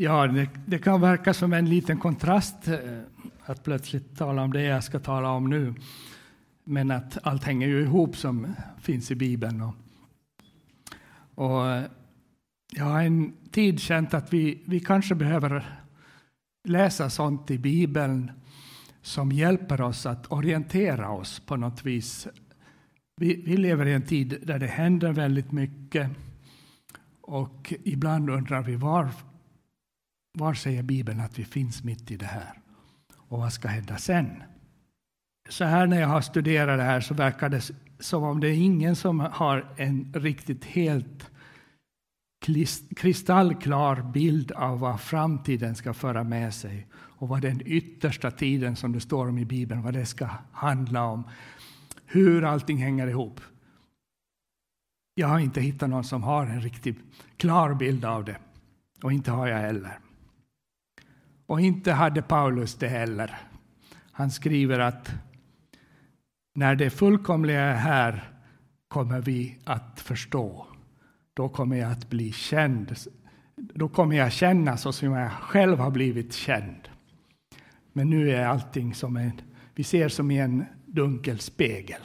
Ja, det, det, kan verka som en liten kontrast eh, att plötsligt tala om det jag ska tala om nu. Men att allt hänger ju ihop som finns i Bibeln. Och, och eh, jag har en tid känt att vi, vi kanske behöver läsa sånt i Bibeln som hjälper oss att orientera oss på något vis. Vi, vi lever i en tid där det händer väldigt mycket och ibland undrar vi var, var säger Bibeln att vi finns mitt i det här? Och vad ska hända sen? Så här när jag har studerat det här så verkar det som om det är ingen som har en riktigt helt kristallklar bild av vad framtiden ska föra med sig och vad den yttersta tiden som det står om i Bibeln, vad det ska handla om. Hur allting hänger ihop. Jag har inte hittat någon som har en riktigt klar bild av det. Och inte har jag heller. Och inte hade Paulus det heller. Han skriver att när det fullkomliga är här kommer vi att förstå. Då kommer jag att bli känd. Då kommer jag känna så som jag själv har blivit känd. Men nu är allting som en, vi ser som i en dunkel spegel.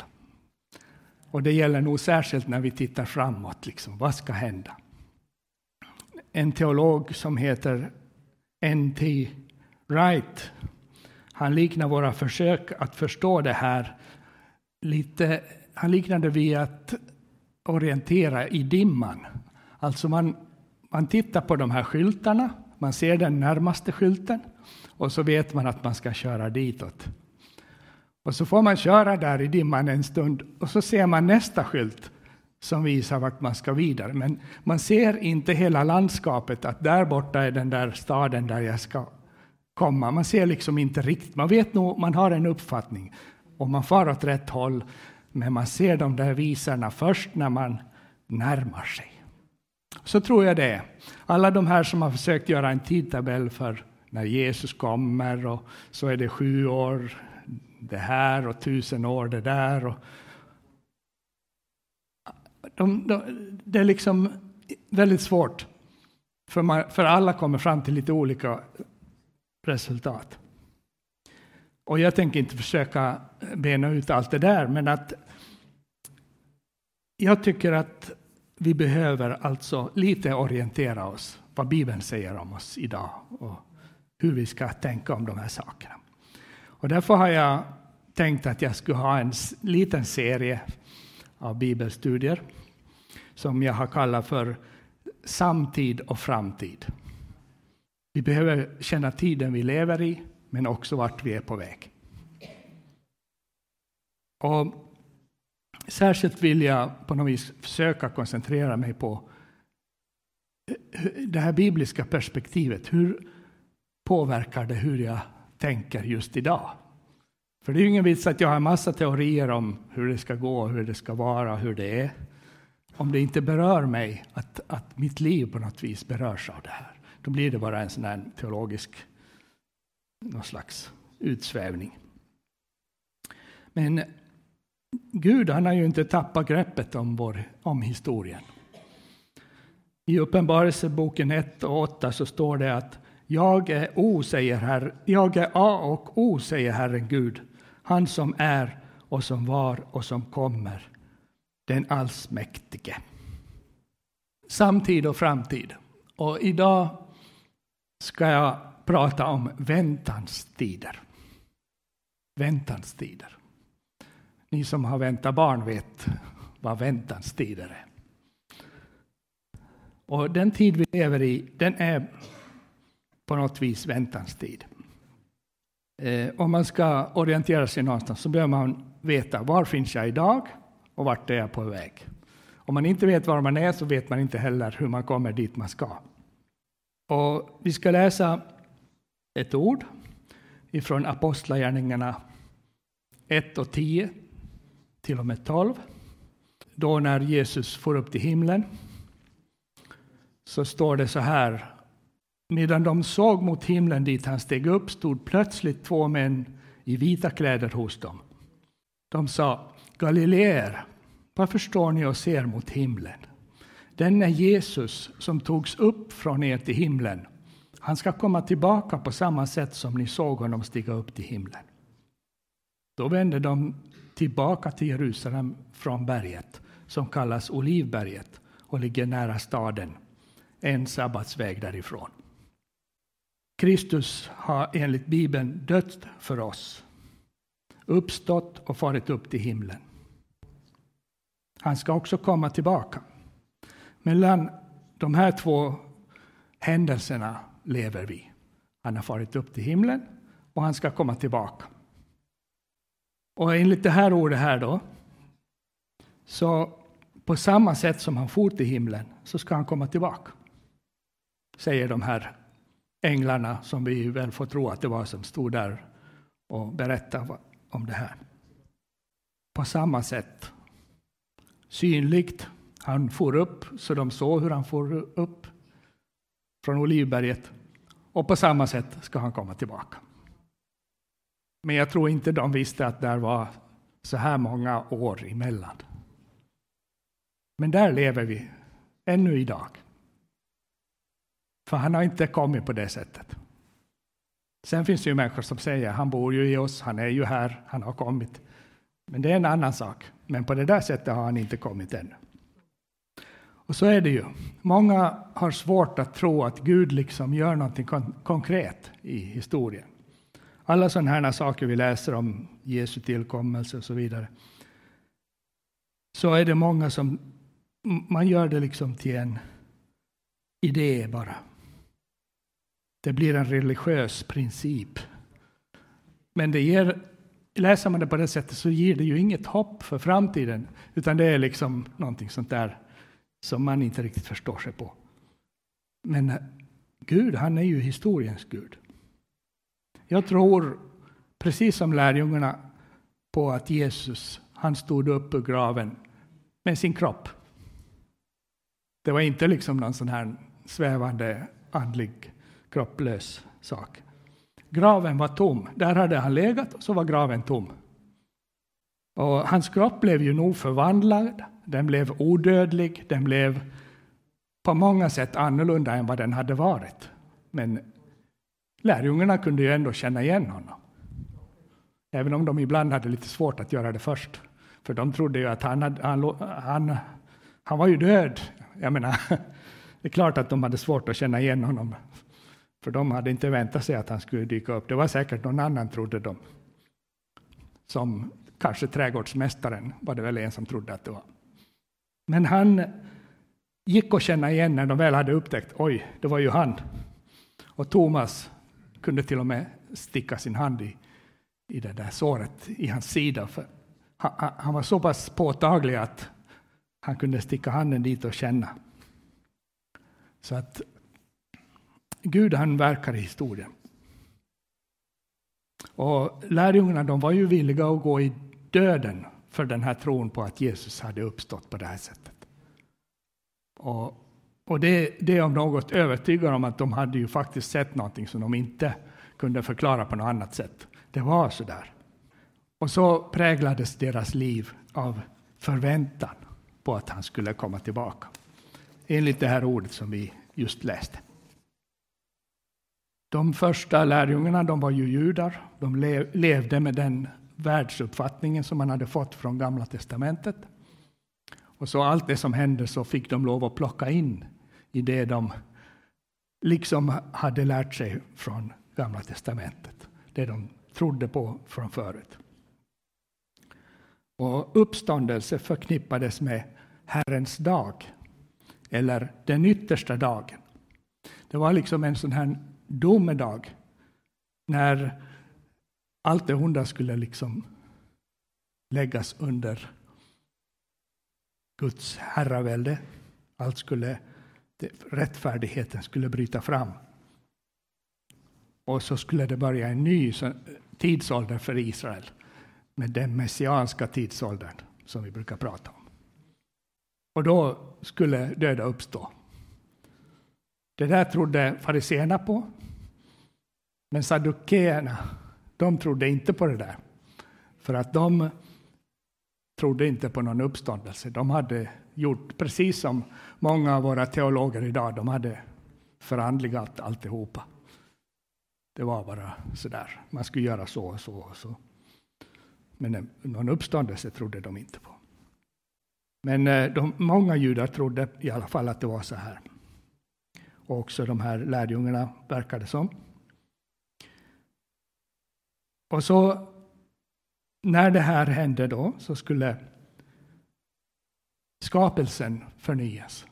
Och det gäller nog särskilt när vi tittar framåt. Liksom. Vad ska hända? En teolog som heter N.T. Wright, han liknar våra försök att förstå det här lite, han liknade vid att orientera i dimman. Alltså man, man tittar på de här skyltarna, man ser den närmaste skylten och så vet man att man ska köra ditåt. Och så får man köra där i dimman en stund och så ser man nästa skylt som visar vart man ska vidare. Men man ser inte hela landskapet, att där borta är den där staden där jag ska komma. Man ser liksom inte riktigt. Man vet nog, man har en uppfattning och man far åt rätt håll. Men man ser de där visarna först när man närmar sig. Så tror jag det är. Alla de här som har försökt göra en tidtabell för när Jesus kommer och så är det sju år det här och tusen år det där. Och de, de, det är liksom väldigt svårt, för, man, för alla kommer fram till lite olika resultat. Och jag tänker inte försöka bena ut allt det där, men att jag tycker att vi behöver alltså lite orientera oss vad Bibeln säger om oss idag och hur vi ska tänka om de här sakerna. Och därför har jag tänkt att jag skulle ha en liten serie av bibelstudier som jag har kallat för Samtid och framtid. Vi behöver känna tiden vi lever i, men också vart vi är på väg. Och särskilt vill jag på något vis försöka koncentrera mig på det här bibliska perspektivet. Hur påverkar det hur jag tänker just idag? För det är ju ingen vits att jag har en massa teorier om hur det ska gå, hur det ska vara, hur det är. Om det inte berör mig, att, att mitt liv på något vis berörs av det här. Då blir det bara en sån här teologisk någon slags utsvävning. Men Gud han har ju inte tappat greppet om, vår, om historien. I Uppenbarelseboken 1 och 8 så står det att jag är O, säger Herr, jag är A och O, säger Herren Gud, han som är och som var och som kommer, den allsmäktige. Samtid och framtid. Och idag ska jag prata om väntans tider. Väntans tider. Ni som har väntat barn vet vad väntans tider är. Och den tid vi lever i, den är på något vis väntans tid. Eh, om man ska orientera sig någonstans så behöver man veta var finns jag idag och vart är jag på väg. Om man inte vet var man är så vet man inte heller hur man kommer dit man ska. Och vi ska läsa ett ord ifrån Apostlagärningarna 1 och 10 till och med 12. Då när Jesus får upp till himlen så står det så här Medan de såg mot himlen dit han steg upp stod plötsligt två män i vita kläder hos dem. De sa, Galileer, varför står ni och ser mot himlen? Denne Jesus som togs upp från er till himlen, Han ska komma tillbaka på samma sätt som ni såg honom stiga upp till himlen. Då vände de tillbaka till Jerusalem från berget som kallas Olivberget och ligger nära staden, en sabbatsväg därifrån. Kristus har enligt Bibeln dött för oss, uppstått och farit upp till himlen. Han ska också komma tillbaka. Mellan de här två händelserna lever vi. Han har farit upp till himlen och han ska komma tillbaka. Och enligt det här ordet här då, så på samma sätt som han for till himlen så ska han komma tillbaka. Säger de här änglarna som vi väl får tro att det var som stod där och berättade om det här. På samma sätt. Synligt. Han for upp så de såg hur han for upp från Olivberget. Och på samma sätt ska han komma tillbaka. Men jag tror inte de visste att det var så här många år emellan. Men där lever vi ännu idag. För han har inte kommit på det sättet. Sen finns det ju människor som säger han bor ju i oss, han är ju här, han har kommit. Men det är en annan sak. Men på det där sättet har han inte kommit ännu. Och så är det ju. Många har svårt att tro att Gud liksom gör någonting kon konkret i historien. Alla sådana här saker vi läser om Jesu tillkommelse och så vidare. Så är det många som man gör det liksom till en idé bara. Det blir en religiös princip. Men det ger, läser man det på det sättet så ger det ju inget hopp för framtiden, utan det är liksom någonting sånt där som man inte riktigt förstår sig på. Men Gud, han är ju historiens Gud. Jag tror, precis som lärjungarna, på att Jesus, han stod upp ur graven med sin kropp. Det var inte liksom någon sån här svävande andlig kropplös sak. Graven var tom. Där hade han legat och så var graven tom. Och hans kropp blev ju nog förvandlad. Den blev odödlig. Den blev på många sätt annorlunda än vad den hade varit. Men lärjungarna kunde ju ändå känna igen honom. Även om de ibland hade lite svårt att göra det först. För de trodde ju att han, hade, han, han, han var ju död. Jag menar, det är klart att de hade svårt att känna igen honom. För de hade inte väntat sig att han skulle dyka upp. Det var säkert någon annan, trodde de. Som kanske trädgårdsmästaren var det väl en som trodde att det var. Men han gick att känna igen när de väl hade upptäckt, oj, det var ju han. Och Thomas kunde till och med sticka sin hand i, i det där såret i hans sida. För han, han var så pass påtaglig att han kunde sticka handen dit och känna. Så att Gud han verkar i historien. Och lärjungarna de var ju villiga att gå i döden för den här tron på att Jesus hade uppstått på det här sättet. Och, och det, det om något övertygar om att de hade ju faktiskt sett någonting som de inte kunde förklara på något annat sätt. Det var så där. Och så präglades deras liv av förväntan på att han skulle komma tillbaka. Enligt det här ordet som vi just läste. De första lärjungarna de var ju judar. De levde med den världsuppfattningen som man hade fått från Gamla testamentet. Och så allt det som hände så fick de lov att plocka in i det de liksom hade lärt sig från Gamla testamentet. Det de trodde på från förut. Och uppståndelse förknippades med Herrens dag, eller den yttersta dagen. Det var liksom en sån här domedag när allt det onda skulle liksom läggas under Guds herravälde. Allt skulle, rättfärdigheten skulle bryta fram. Och så skulle det börja en ny tidsålder för Israel med den messianska tidsåldern som vi brukar prata om. Och då skulle döda uppstå. Det där trodde fariseerna på. Men saddukeerna, de trodde inte på det där. För att de trodde inte på någon uppståndelse. De hade gjort precis som många av våra teologer idag. De hade förhandligat alltihopa. Det var bara sådär, man skulle göra så och så och så. Men eh, någon uppståndelse trodde de inte på. Men eh, de, många judar trodde i alla fall att det var så här. Och också de här lärjungarna verkade som. Och så när det här hände då så skulle skapelsen förnyas.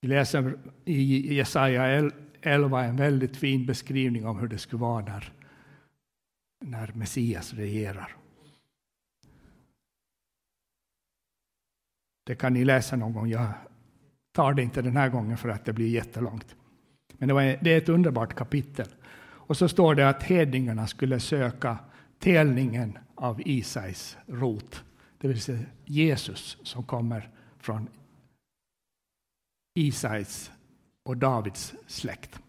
Vi läser i Jesaja 11 en väldigt fin beskrivning om hur det skulle vara när, när Messias regerar. Det kan ni läsa någon gång. Jag tar det inte den här gången för att det blir jättelångt. Men det, var, det är ett underbart kapitel. Och så står det att hedningarna skulle söka telningen av Isais rot, det vill säga Jesus som kommer från Isais och Davids släkt.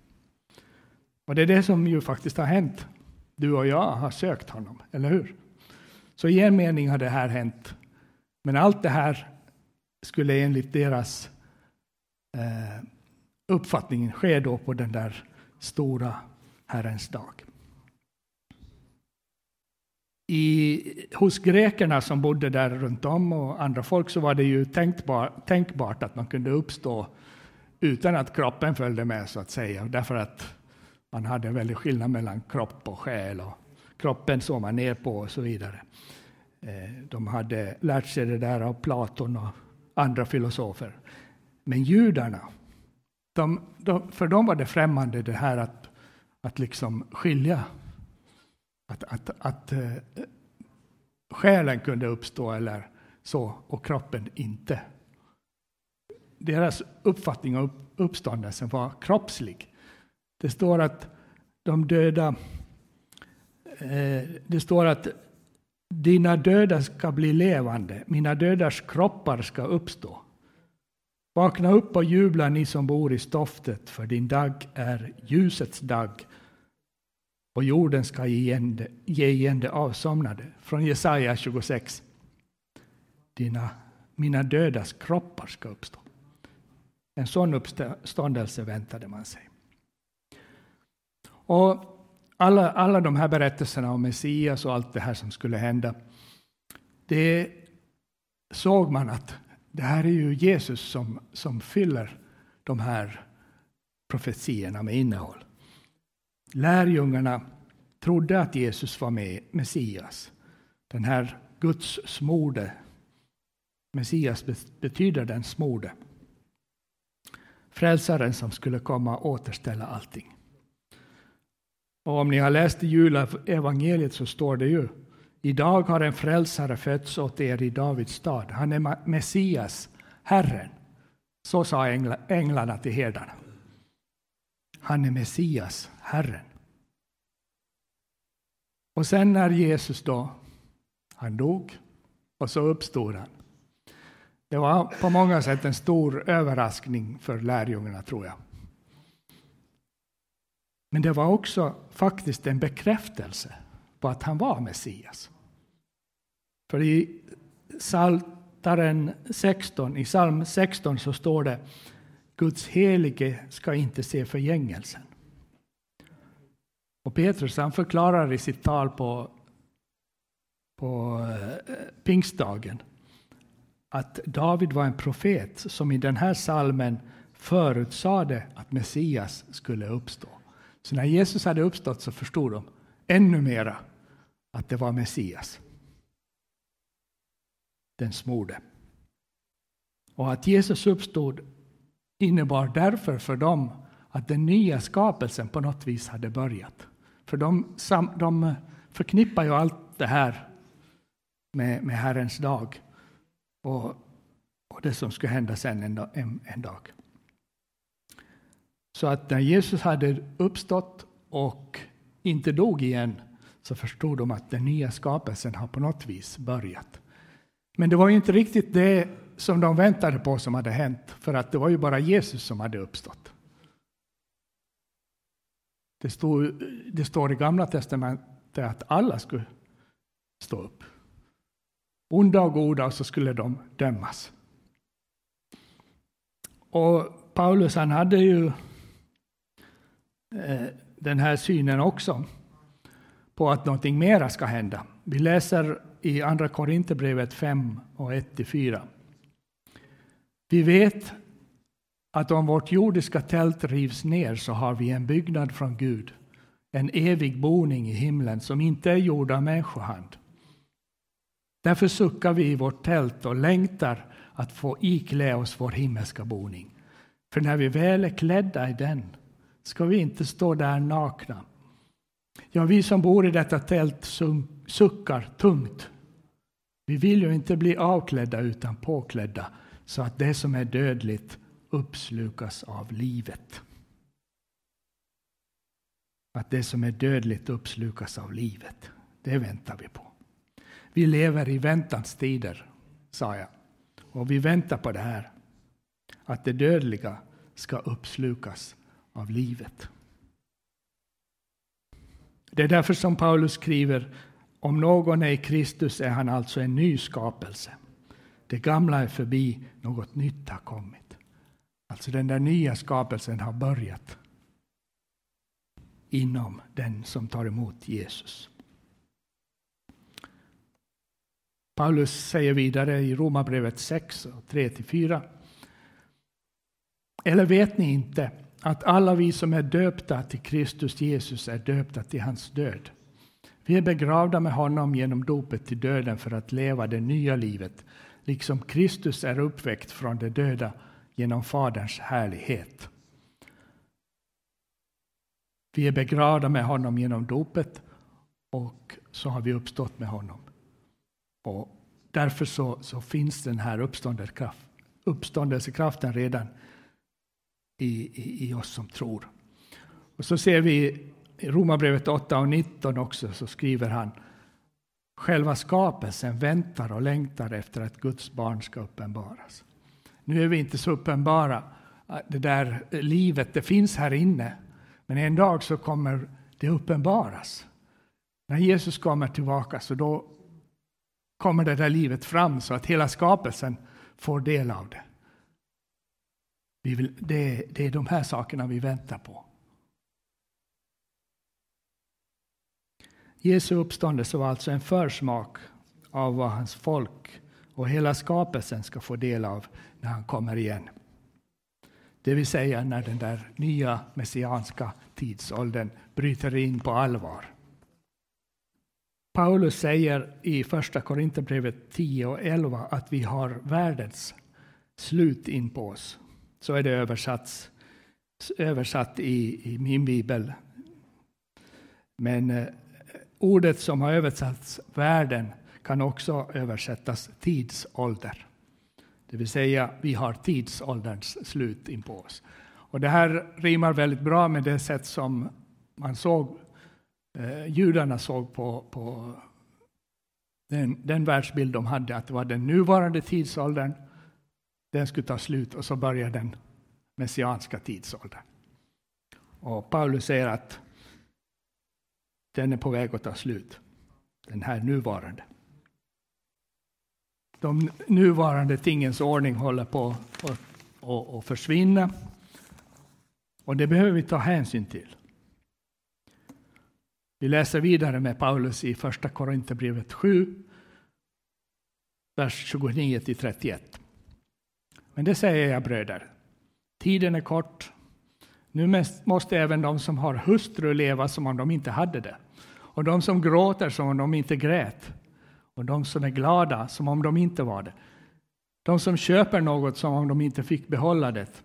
Och det är det som ju faktiskt har hänt. Du och jag har sökt honom, eller hur? Så i en mening har det här hänt. Men allt det här skulle enligt deras eh, sker då på den där stora Herrens dag. I, hos grekerna som bodde där runt om och andra folk så var det ju tänkbar, tänkbart att man kunde uppstå utan att kroppen följde med så att säga. Därför att man hade en väldig skillnad mellan kropp och själ. Och kroppen såg man ner på och så vidare. Eh, de hade lärt sig det där av Platon och andra filosofer. Men judarna, de, de, för dem var det främmande det här att, att liksom skilja. Att, att, att eh, själen kunde uppstå eller så och kroppen inte. Deras uppfattning om uppståndelsen var kroppslig. Det står att de döda eh, det står att dina döda ska bli levande, mina dödars kroppar ska uppstå. Vakna upp och jubla ni som bor i stoftet, för din dag är ljusets dag och jorden ska ge igen det, ge igen det avsomnade. Från Jesaja 26. Dina, mina dödas kroppar ska uppstå. En sån uppståndelse väntade man sig. Och alla, alla de här berättelserna om Messias och allt det här som skulle hända, det såg man att det här är ju Jesus som, som fyller de här profetiorna med innehåll. Lärjungarna trodde att Jesus var med Messias. Den här Guds smorde. Messias betyder den smorde. Frälsaren som skulle komma och återställa allting. Och om ni har läst i julevangeliet så står det ju Idag har en frälsare fötts åt er i Davids stad. Han är Messias, Herren. Så sa änglarna till herdarna. Han är Messias, Herren. Och sen när Jesus då, han dog och så uppstod han. Det var på många sätt en stor överraskning för lärjungarna tror jag. Men det var också faktiskt en bekräftelse på att han var Messias. För i Psaltaren 16, i psalm 16 så står det Guds helige ska inte se förgängelsen. Och Petrus han förklarar i sitt tal på, på eh, pingstdagen att David var en profet som i den här salmen förutsade att Messias skulle uppstå. Så när Jesus hade uppstått så förstod de ännu mera att det var Messias. Den smorde. Och att Jesus uppstod innebar därför för dem att den nya skapelsen på något vis hade börjat. För de, de förknippar ju allt det här med, med Herrens dag och, och det som skulle hända sen en, en, en dag. Så att när Jesus hade uppstått och inte dog igen så förstod de att den nya skapelsen har på något vis börjat. Men det var ju inte riktigt det som de väntade på som hade hänt, för att det var ju bara Jesus som hade uppstått. Det, stod, det står i Gamla testamentet att alla skulle stå upp. Onda och goda, och så skulle de dömas. Och Paulus han hade ju eh, den här synen också på att någonting mera ska hända. Vi läser i Andra Korinthierbrevet 5 och 1-4. Vi vet att om vårt jordiska tält rivs ner så har vi en byggnad från Gud, en evig boning i himlen som inte är gjord av människohand. Därför suckar vi i vårt tält och längtar att få iklä oss vår himmelska boning. För när vi väl är klädda i den ska vi inte stå där nakna. Ja, vi som bor i detta tält suckar tungt. Vi vill ju inte bli avklädda utan påklädda så att det som är dödligt uppslukas av livet. Att det som är dödligt uppslukas av livet. Det väntar vi på. Vi lever i väntans tider, sa jag. Och vi väntar på det här. Att det dödliga ska uppslukas av livet. Det är därför som Paulus skriver om någon är i Kristus är han alltså en ny skapelse. Det gamla är förbi, något nytt har kommit. Alltså den där nya skapelsen har börjat inom den som tar emot Jesus. Paulus säger vidare i Romarbrevet 6, 3-4. Eller vet ni inte att alla vi som är döpta till Kristus Jesus är döpta till hans död? Vi är begravda med honom genom dopet till döden för att leva det nya livet, liksom Kristus är uppväckt från de döda genom Faderns härlighet. Vi är begravda med honom genom dopet och så har vi uppstått med honom. Och därför så, så finns den här uppståndelsekraften redan i, i, i, oss som tror. Och så ser vi i Romarbrevet 8 och 19 också, så skriver han Själva skapelsen väntar och längtar efter att Guds barn ska uppenbaras. Nu är vi inte så uppenbara. Äh, det där livet, det finns här inne. Men en dag så kommer det uppenbaras. När Jesus kommer tillbaka så då kommer det där livet fram så att hela skapelsen får del av det. Vi vill, det, det är de här sakerna vi väntar på. Jesu uppståndelse var alltså en försmak av vad hans folk och hela skapelsen ska få del av när han kommer igen. Det vill säga när den där nya messianska tidsåldern bryter in på allvar. Paulus säger i Första Korinthierbrevet 10 och 11 att vi har världens slut in på oss. Så är det översatt, översatt i, i min bibel. Men eh, ordet som har översatts världen kan också översättas tidsålder. Det vill säga, vi har tidsålderns slut in på oss. Och det här rimmar väldigt bra med det sätt som man såg eh, judarna såg på, på den, den världsbild de hade, att det var den nuvarande tidsåldern, den skulle ta slut och så börjar den messianska tidsåldern. Och Paulus säger att den är på väg att ta slut, den här nuvarande. De nuvarande tingens ordning håller på att försvinna. Och det behöver vi ta hänsyn till. Vi läser vidare med Paulus i Första Korinthierbrevet 7, vers 29 31. Men det säger jag bröder, tiden är kort. Nu måste även de som har hustru leva som om de inte hade det, och de som gråter som om de inte grät, och de som är glada som om de inte var det. De som köper något som om de inte fick behålla det,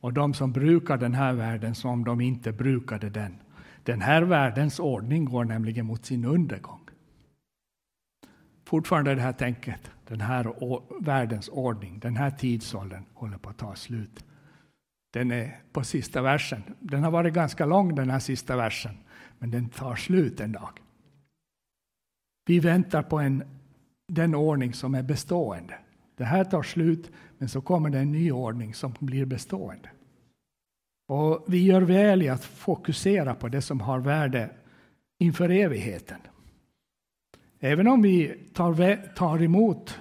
och de som brukar den här världen som om de inte brukade den. Den här världens ordning går nämligen mot sin undergång. Fortfarande det här tänket, den här världens ordning, den här tidsåldern håller på att ta slut. Den är på sista versen. Den har varit ganska lång den här sista versen, men den tar slut en dag. Vi väntar på en, den ordning som är bestående. Det här tar slut, men så kommer det en ny ordning som blir bestående. Och vi gör väl i att fokusera på det som har värde inför evigheten. Även om vi tar, tar emot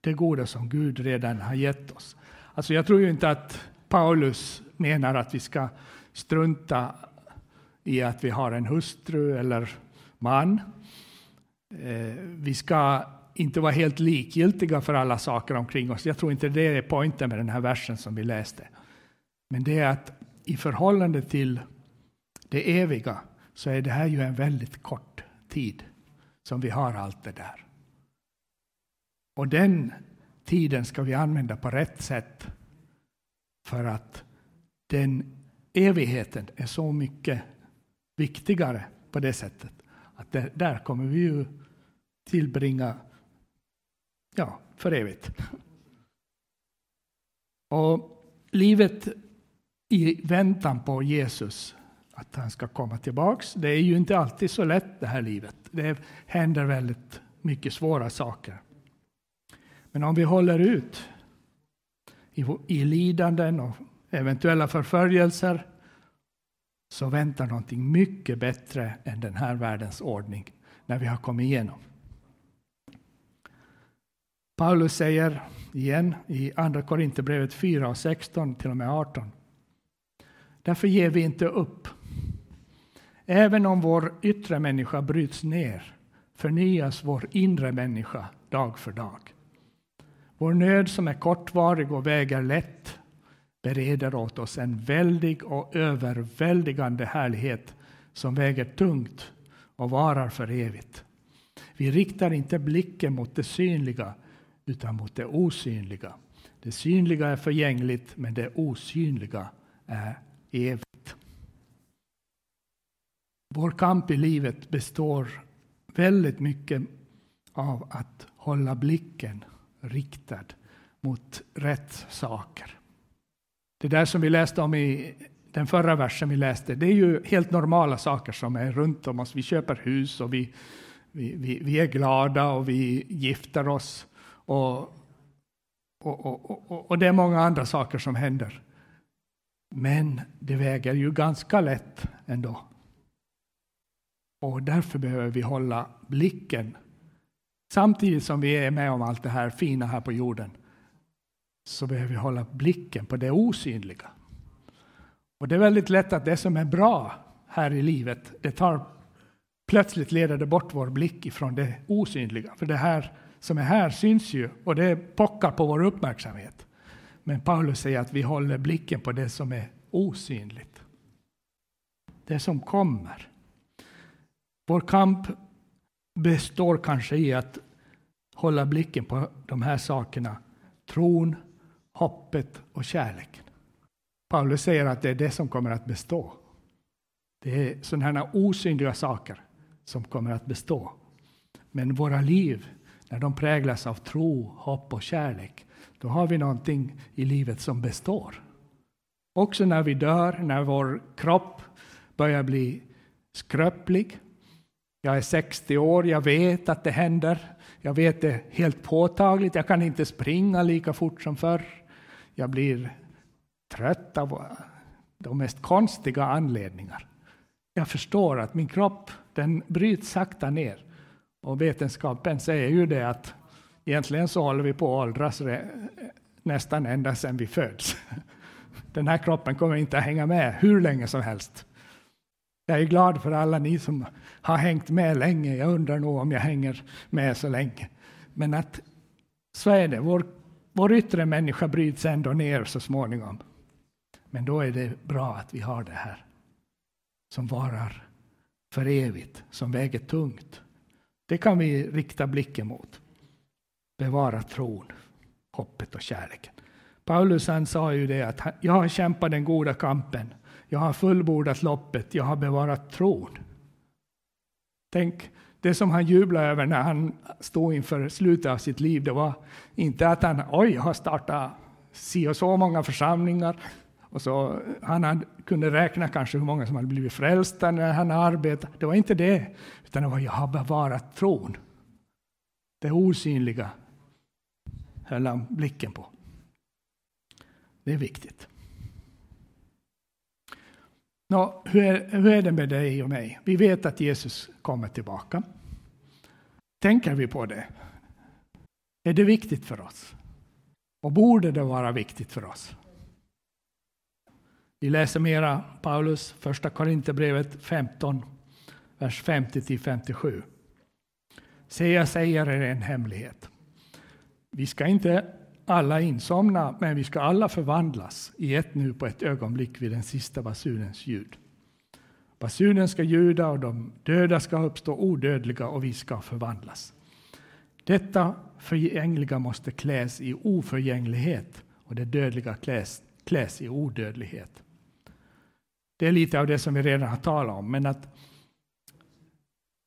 det goda som Gud redan har gett oss. Alltså jag tror ju inte att Paulus menar att vi ska strunta i att vi har en hustru eller man. Eh, vi ska inte vara helt likgiltiga för alla saker omkring oss. Jag tror inte det är poängen med den här versen som vi läste. Men det är att i förhållande till det eviga så är det här ju en väldigt kort tid som vi har allt det där. Och den tiden ska vi använda på rätt sätt för att den evigheten är så mycket viktigare på det sättet. Att det, där kommer vi ju tillbringa ja, för evigt. Och livet i väntan på Jesus, att han ska komma tillbaks, det är ju inte alltid så lätt det här livet. Det händer väldigt mycket svåra saker. Men om vi håller ut i, i lidanden och eventuella förföljelser så väntar någonting mycket bättre än den här världens ordning när vi har kommit igenom. Paulus säger igen i Andra Korinthierbrevet 4 och 16 till och med 18. Därför ger vi inte upp. Även om vår yttre människa bryts ner förnyas vår inre människa dag för dag. Vår nöd som är kortvarig och väger lätt bereder åt oss en väldig och överväldigande härlighet som väger tungt och varar för evigt. Vi riktar inte blicken mot det synliga utan mot det osynliga. Det synliga är förgängligt, men det osynliga är evigt. Vår kamp i livet består väldigt mycket av att hålla blicken riktad mot rätt saker. Det där som vi läste om i den förra versen vi läste, det är ju helt normala saker som är runt om oss. Vi köper hus och vi, vi, vi, vi är glada och vi gifter oss. Och, och, och, och, och det är många andra saker som händer. Men det väger ju ganska lätt ändå. Och därför behöver vi hålla blicken Samtidigt som vi är med om allt det här fina här på jorden så behöver vi hålla blicken på det osynliga. Och det är väldigt lätt att det som är bra här i livet, det tar plötsligt leder det bort vår blick ifrån det osynliga. För det här som är här syns ju och det pockar på vår uppmärksamhet. Men Paulus säger att vi håller blicken på det som är osynligt. Det som kommer. Vår kamp består kanske i att hålla blicken på de här sakerna. Tron, hoppet och kärleken. Paulus säger att det är det som kommer att bestå. Det är sådana här osynliga saker som kommer att bestå. Men våra liv, när de präglas av tro, hopp och kärlek, då har vi någonting i livet som består. Också när vi dör, när vår kropp börjar bli skröplig, jag är 60 år, jag vet att det händer. Jag vet det helt påtagligt. Jag kan inte springa lika fort som förr. Jag blir trött av de mest konstiga anledningar. Jag förstår att min kropp den bryts sakta ner. Och vetenskapen säger ju det att egentligen så håller vi på att åldras nästan ända sedan vi föds. Den här kroppen kommer inte att hänga med hur länge som helst. Jag är glad för alla ni som har hängt med länge. Jag undrar nog om jag hänger med så länge. Men att så är det. Vår, vår yttre människa bryts ändå ner så småningom. Men då är det bra att vi har det här som varar för evigt, som väger tungt. Det kan vi rikta blicken mot. Bevara tron, hoppet och kärleken. Paulus han sa ju det att jag har kämpat den goda kampen jag har fullbordat loppet, jag har bevarat tron. Tänk, det som han jublade över när han stod inför slutet av sitt liv, det var inte att han oj, har startat si och så många församlingar. Och så, han kunde räkna kanske hur många som hade blivit frälsta när han arbetade. Det var inte det, utan det var jag har bevarat tron. Det osynliga höll han blicken på. Det är viktigt. Nå, hur, är, hur är det med dig och mig? Vi vet att Jesus kommer tillbaka. Tänker vi på det? Är det viktigt för oss? Och borde det vara viktigt för oss? Vi läser mera Paulus, första Korinthierbrevet 15, vers 50-57. Se, jag säger er en hemlighet. Vi ska inte alla insomna, men vi ska alla förvandlas i ett nu på ett ögonblick vid den sista basunens ljud. Basunen ska ljuda och de döda ska uppstå odödliga och vi ska förvandlas. Detta förgängliga måste kläs i oförgänglighet och det dödliga kläs, kläs i odödlighet. Det är lite av det som vi redan har talat om, men att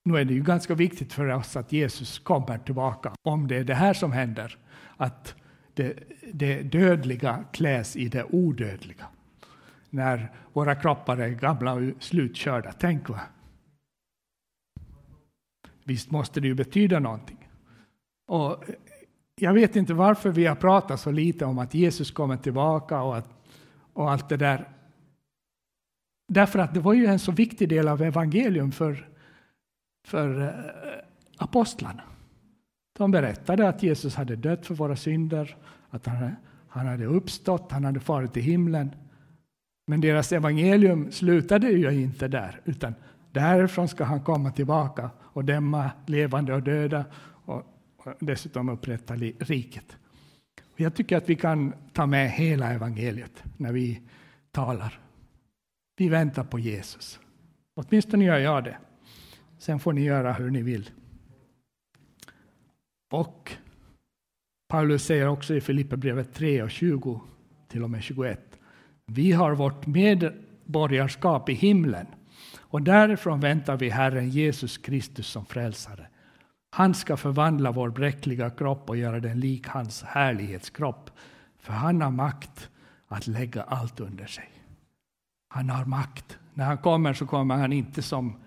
nu är det ju ganska viktigt för oss att Jesus kommer tillbaka. Om det är det här som händer, att det, det dödliga kläs i det odödliga. När våra kroppar är gamla och slutkörda. Tänk va? Visst måste det ju betyda någonting. Och jag vet inte varför vi har pratat så lite om att Jesus kommer tillbaka och, att, och allt det där. Därför att det var ju en så viktig del av evangelium för, för eh, apostlarna. De berättade att Jesus hade dött för våra synder, att han, han hade uppstått, han hade farit till himlen. Men deras evangelium slutade ju inte där, utan därifrån ska han komma tillbaka och dämma levande och döda och, och dessutom upprätta riket. Och jag tycker att vi kan ta med hela evangeliet när vi talar. Vi väntar på Jesus. Åtminstone gör jag det. Sen får ni göra hur ni vill. Och Paulus säger också i Filipperbrevet 3 och 20 till och med 21. Vi har vårt medborgarskap i himlen och därifrån väntar vi Herren Jesus Kristus som frälsare. Han ska förvandla vår bräckliga kropp och göra den lik hans härlighetskropp. För han har makt att lägga allt under sig. Han har makt. När han kommer så kommer han inte som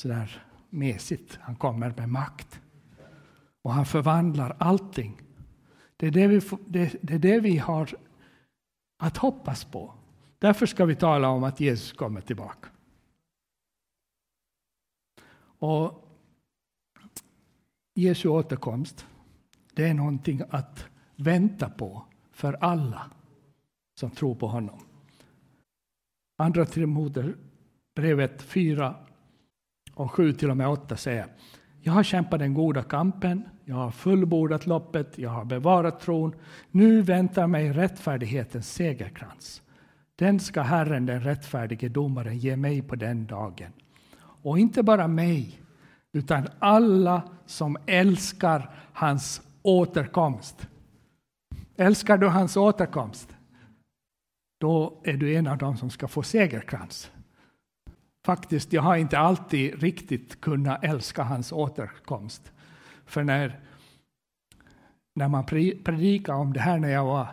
sådär mesigt. Han kommer med makt. Och han förvandlar allting. Det är det vi, det, det är det vi har att hoppas på. Därför ska vi tala om att Jesus kommer tillbaka. Och Jesu återkomst, det är någonting att vänta på för alla som tror på honom. Andra Timoteusbrevet 4 och 7 till och med 8 säger jag har kämpat den goda kampen, jag har fullbordat loppet, jag har bevarat tron. Nu väntar mig rättfärdighetens segerkrans. Den ska Herren, den rättfärdige domaren, ge mig på den dagen. Och inte bara mig, utan alla som älskar hans återkomst. Älskar du hans återkomst? Då är du en av dem som ska få segerkrans. Faktiskt, jag har inte alltid riktigt kunnat älska hans återkomst. För när, när man predikade om det här när jag var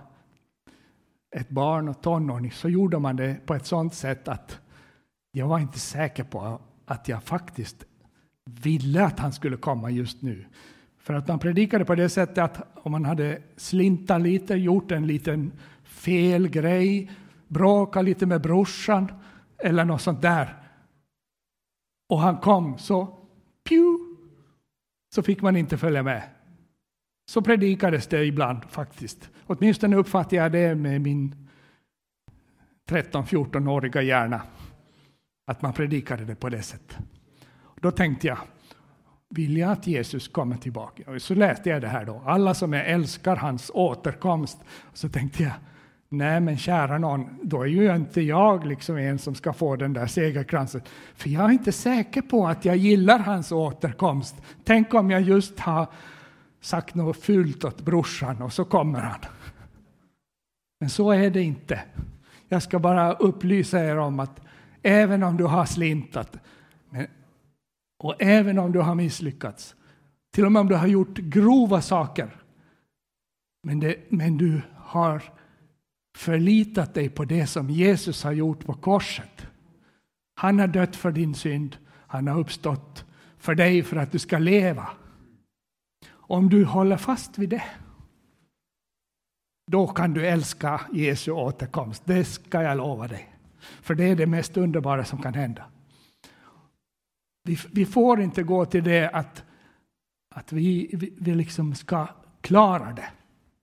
ett barn och tonåring så gjorde man det på ett sådant sätt att jag var inte säker på att jag faktiskt ville att han skulle komma just nu. För att man predikade på det sättet att om man hade slintat lite, gjort en liten fel grej, bråkat lite med brorsan eller något sånt där, och han kom så, pju, så fick man inte följa med. Så predikades det ibland faktiskt. Åtminstone uppfattade jag det med min 13-14-åriga hjärna. Att man predikade det på det sättet. Då tänkte jag, vill jag att Jesus kommer tillbaka? Och så läste jag det här då. Alla som jag älskar hans återkomst. Så tänkte jag, Nej, men kära någon, då är ju inte jag liksom en som ska få den där segerkransen. För jag är inte säker på att jag gillar hans återkomst. Tänk om jag just har sagt något fult åt brorsan och så kommer han. Men så är det inte. Jag ska bara upplysa er om att även om du har slintat och även om du har misslyckats, till och med om du har gjort grova saker, men, det, men du har förlitat dig på det som Jesus har gjort på korset. Han har dött för din synd. Han har uppstått för dig för att du ska leva. Om du håller fast vid det, då kan du älska Jesu återkomst. Det ska jag lova dig. För det är det mest underbara som kan hända. Vi, vi får inte gå till det att, att vi, vi, vi liksom ska klara det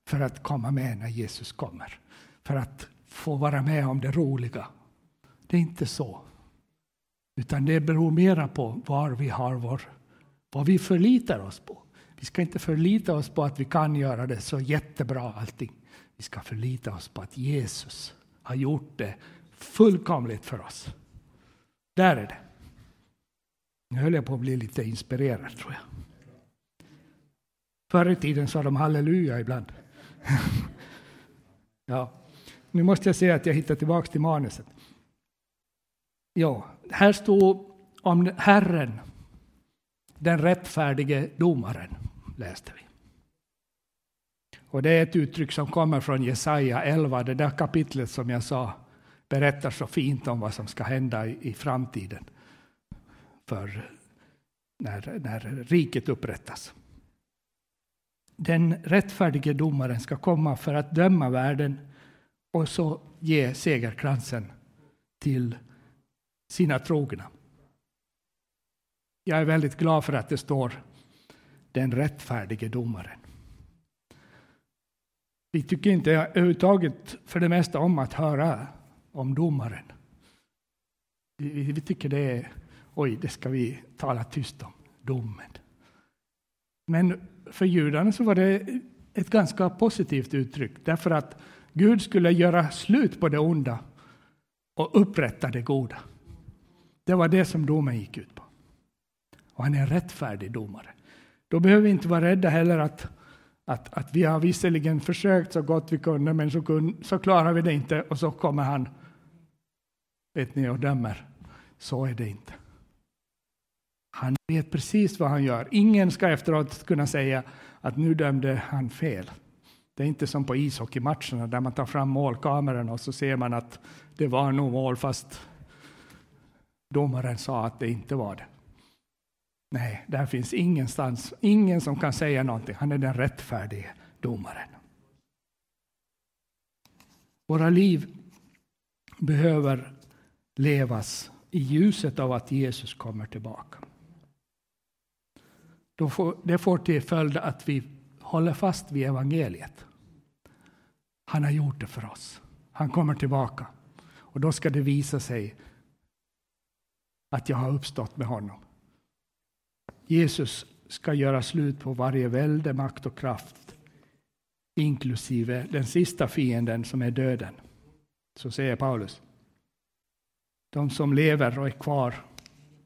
för att komma med när Jesus kommer för att få vara med om det roliga Det är inte så. Utan det beror mera på var vi har vår, vad vi förlitar oss på. Vi ska inte förlita oss på att vi kan göra det så jättebra allting. Vi ska förlita oss på att Jesus har gjort det fullkomligt för oss. Där är det. Nu höll jag på att bli lite inspirerad tror jag. Förr i tiden sa de halleluja ibland. ja. Nu måste jag säga att jag hittar tillbaka till manuset. Ja, här står om Herren, den rättfärdige domaren, läste vi. Och det är ett uttryck som kommer från Jesaja 11, det där kapitlet som jag sa berättar så fint om vad som ska hända i, i framtiden för när, när riket upprättas. Den rättfärdige domaren ska komma för att döma världen och så ge segerkransen till sina trogna. Jag är väldigt glad för att det står den rättfärdige domaren. Vi tycker inte överhuvudtaget för det mesta om att höra om domaren. Vi, tycker det är, oj, det ska vi tala tyst om, domen. Men för judarna så var det ett ganska positivt uttryck, därför att Gud skulle göra slut på det onda och upprätta det goda. Det var det som domen gick ut på. Och han är en rättfärdig domare. Då behöver vi inte vara rädda heller att, att, att vi har visserligen försökt så gott vi kunde, men så, kun, så klarar vi det inte och så kommer han vet ni, och dömer. Så är det inte. Han vet precis vad han gör. Ingen ska efteråt kunna säga att nu dömde han fel. Det är inte som på ishockeymatcherna där man tar fram målkameran och så ser man att det var nog mål fast domaren sa att det inte var det. Nej, där finns ingenstans, ingen som kan säga någonting. Han är den rättfärdige domaren. Våra liv behöver levas i ljuset av att Jesus kommer tillbaka. det får till följd att vi håller fast vid evangeliet. Han har gjort det för oss. Han kommer tillbaka. Och då ska det visa sig att jag har uppstått med honom. Jesus ska göra slut på varje välde, makt och kraft inklusive den sista fienden som är döden. Så säger Paulus. De som lever och är kvar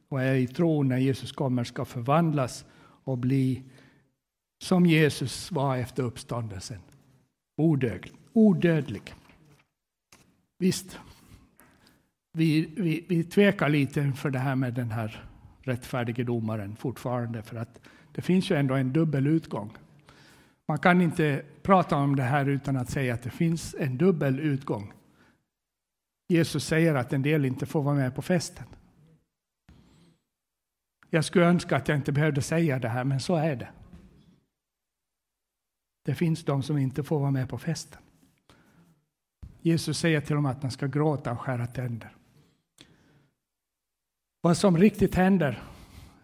och är i tron när Jesus kommer ska förvandlas och bli som Jesus var efter uppståndelsen. Odödlig. odödlig. Visst, vi, vi, vi tvekar lite för det här med den här rättfärdige domaren fortfarande, för att det finns ju ändå en dubbel utgång. Man kan inte prata om det här utan att säga att det finns en dubbel utgång. Jesus säger att en del inte får vara med på festen. Jag skulle önska att jag inte behövde säga det här, men så är det. Det finns de som inte får vara med på festen. Jesus säger till dem att man ska gråta och skära tänder. Vad som riktigt händer,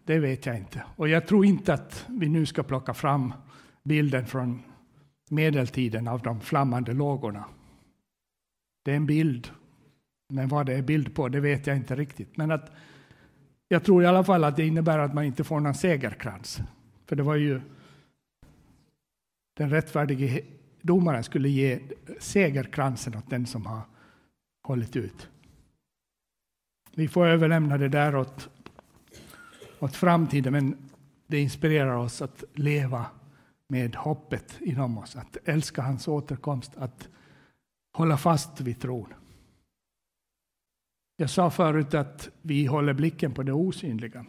det vet jag inte. Och jag tror inte att vi nu ska plocka fram bilden från medeltiden av de flammande lågorna. Det är en bild, men vad det är bild på, det vet jag inte riktigt. Men att jag tror i alla fall att det innebär att man inte får någon segerkrans. För det var ju den rättfärdige domaren skulle ge segerkransen åt den som har hållit ut. Vi får överlämna det där åt, åt framtiden, men det inspirerar oss att leva med hoppet inom oss, att älska hans återkomst, att hålla fast vid tron. Jag sa förut att vi håller blicken på det osynliga.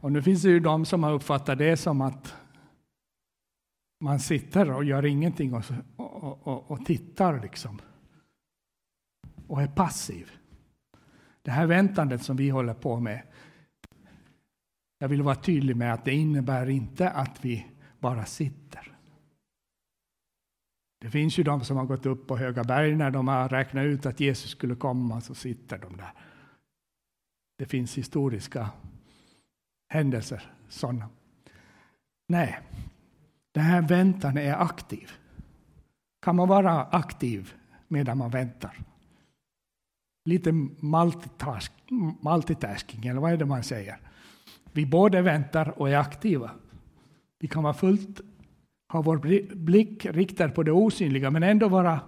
Och nu finns det ju de som har uppfattat det som att man sitter och gör ingenting och, och, och, och tittar liksom. Och är passiv. Det här väntandet som vi håller på med. Jag vill vara tydlig med att det innebär inte att vi bara sitter. Det finns ju de som har gått upp på höga berg när de har räknat ut att Jesus skulle komma, så sitter de där. Det finns historiska händelser, sådana. Nej, den här väntan är aktiv. Kan man vara aktiv medan man väntar? lite multitask, multitasking, eller vad är det man säger? Vi både väntar och är aktiva. Vi kan vara fullt, ha vår blick riktad på det osynliga, men ändå vara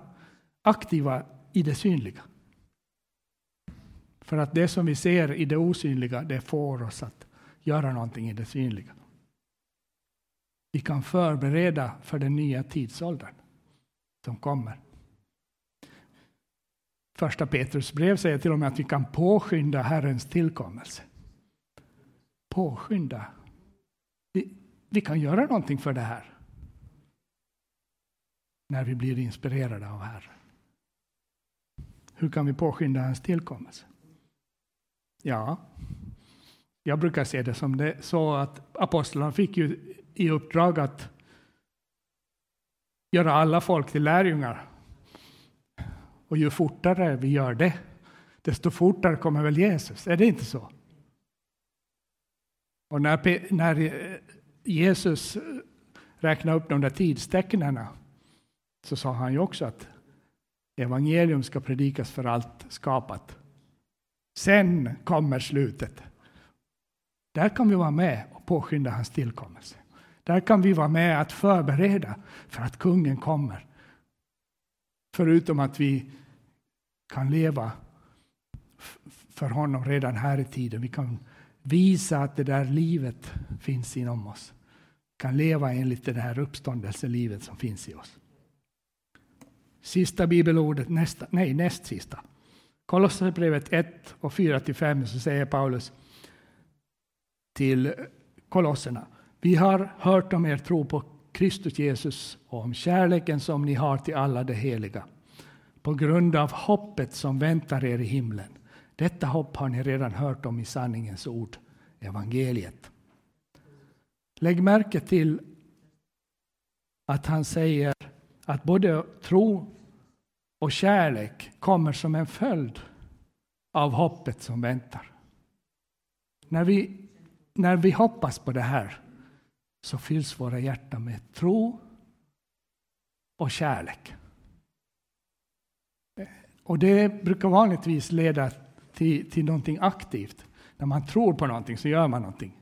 aktiva i det synliga. För att det som vi ser i det osynliga, det får oss att göra någonting i det synliga. Vi kan förbereda för den nya tidsåldern som kommer. Första Petrus brev säger till och med att vi kan påskynda Herrens tillkommelse. Påskynda. Vi, vi kan göra någonting för det här. När vi blir inspirerade av Herren. Hur kan vi påskynda hans tillkommelse? Ja, jag brukar se det som det, så att apostlarna fick ju i uppdrag att göra alla folk till lärjungar. Och ju fortare vi gör det, desto fortare kommer väl Jesus? Är det inte så? Och när, när eh, Jesus räknade upp de där tidstecknen så sa han ju också att evangelium ska predikas för allt skapat. Sen kommer slutet. Där kan vi vara med och påskynda hans tillkommelse. Där kan vi vara med att förbereda för att kungen kommer. Förutom att vi kan leva för honom redan här i tiden. Vi kan visa att det där livet finns inom oss. Vi kan leva enligt det här uppståndelselivet som finns i oss. Sista bibelordet, nästa, nej näst sista. Kolosserbrevet 1 och 4-5 så säger Paulus till kolosserna. Vi har hört om er tro på Kristus Jesus och om kärleken som ni har till alla de heliga på grund av hoppet som väntar er i himlen. Detta hopp har ni redan hört om i sanningens ord, evangeliet. Lägg märke till att han säger att både tro och kärlek kommer som en följd av hoppet som väntar. När vi, när vi hoppas på det här så fylls våra hjärtan med tro och kärlek. Och det brukar vanligtvis leda till, till någonting aktivt. När man tror på någonting så gör man någonting.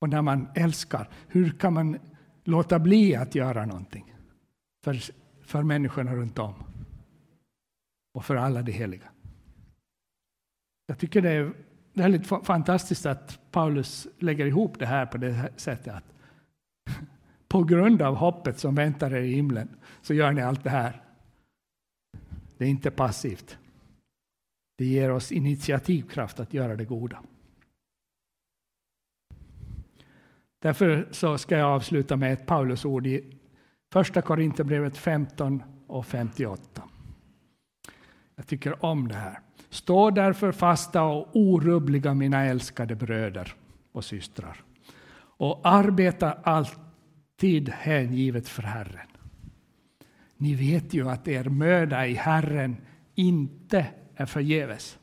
Och när man älskar, hur kan man låta bli att göra någonting för, för människorna runt om? Och för alla de heliga. Jag tycker det är väldigt fantastiskt att Paulus lägger ihop det här på det här sättet. Att på grund av hoppet som väntar er i himlen så gör ni allt det här. Det är inte passivt. Det ger oss initiativkraft att göra det goda. Därför så ska jag avsluta med ett Paulusord i Första Korinthierbrevet 15 och 58. Jag tycker om det här. Stå därför fasta och orubbliga, mina älskade bröder och systrar, och arbeta alltid hängivet för Herren. Ni vet ju att er möda i Herren inte är förgäves.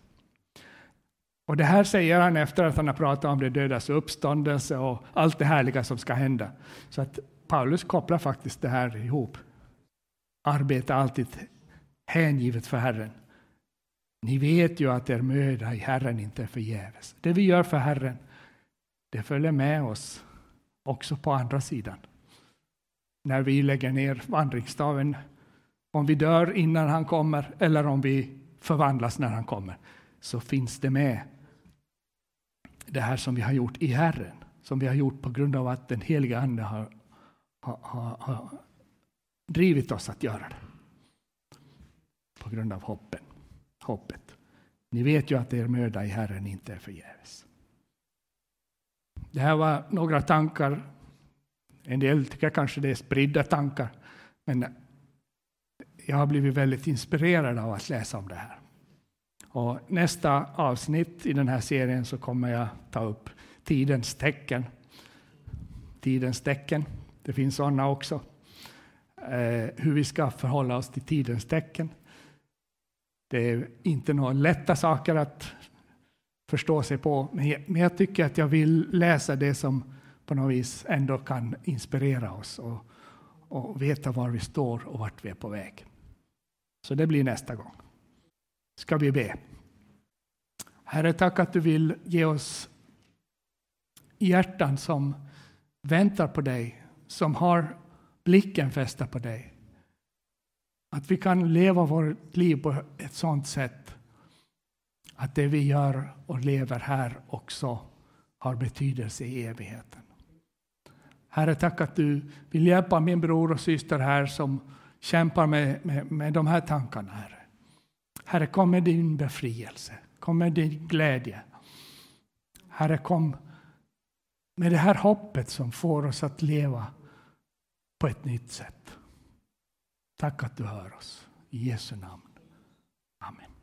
Och det här säger han efter att han har pratat om det dödas uppståndelse och allt det härliga som ska hända. Så att Paulus kopplar faktiskt det här ihop. Arbeta alltid hängivet för Herren. Ni vet ju att er möda i Herren inte är förgäves. Det vi gör för Herren, det följer med oss också på andra sidan. När vi lägger ner vandringsstaven, om vi dör innan han kommer eller om vi förvandlas när han kommer, så finns det med det här som vi har gjort i Herren, som vi har gjort på grund av att den heliga Ande har, har, har, har drivit oss att göra det. På grund av hoppen, hoppet. Ni vet ju att er möda i Herren inte är förgäves. Det här var några tankar. En del tycker kanske det är spridda tankar. Men jag har blivit väldigt inspirerad av att läsa om det här. Och nästa avsnitt i den här serien så kommer jag ta upp tidens tecken. Tidens tecken, det finns sådana också. Eh, hur vi ska förhålla oss till tidens tecken. Det är inte några lätta saker att förstå sig på, men jag tycker att jag vill läsa det som på något vis ändå kan inspirera oss och, och veta var vi står och vart vi är på väg. Så det blir nästa gång. Ska vi be. Herre, tack att du vill ge oss hjärtan som väntar på dig, som har blicken fästa på dig. Att vi kan leva vårt liv på ett sådant sätt att det vi gör och lever här också har betydelse i evigheten. Herre, tack att du vill hjälpa min bror och syster här som kämpar med, med, med de här tankarna, Herre. Herre, kom med din befrielse, kom med din glädje. Herre, kom med det här hoppet som får oss att leva på ett nytt sätt. Tack att du hör oss. I Jesu namn. Amen.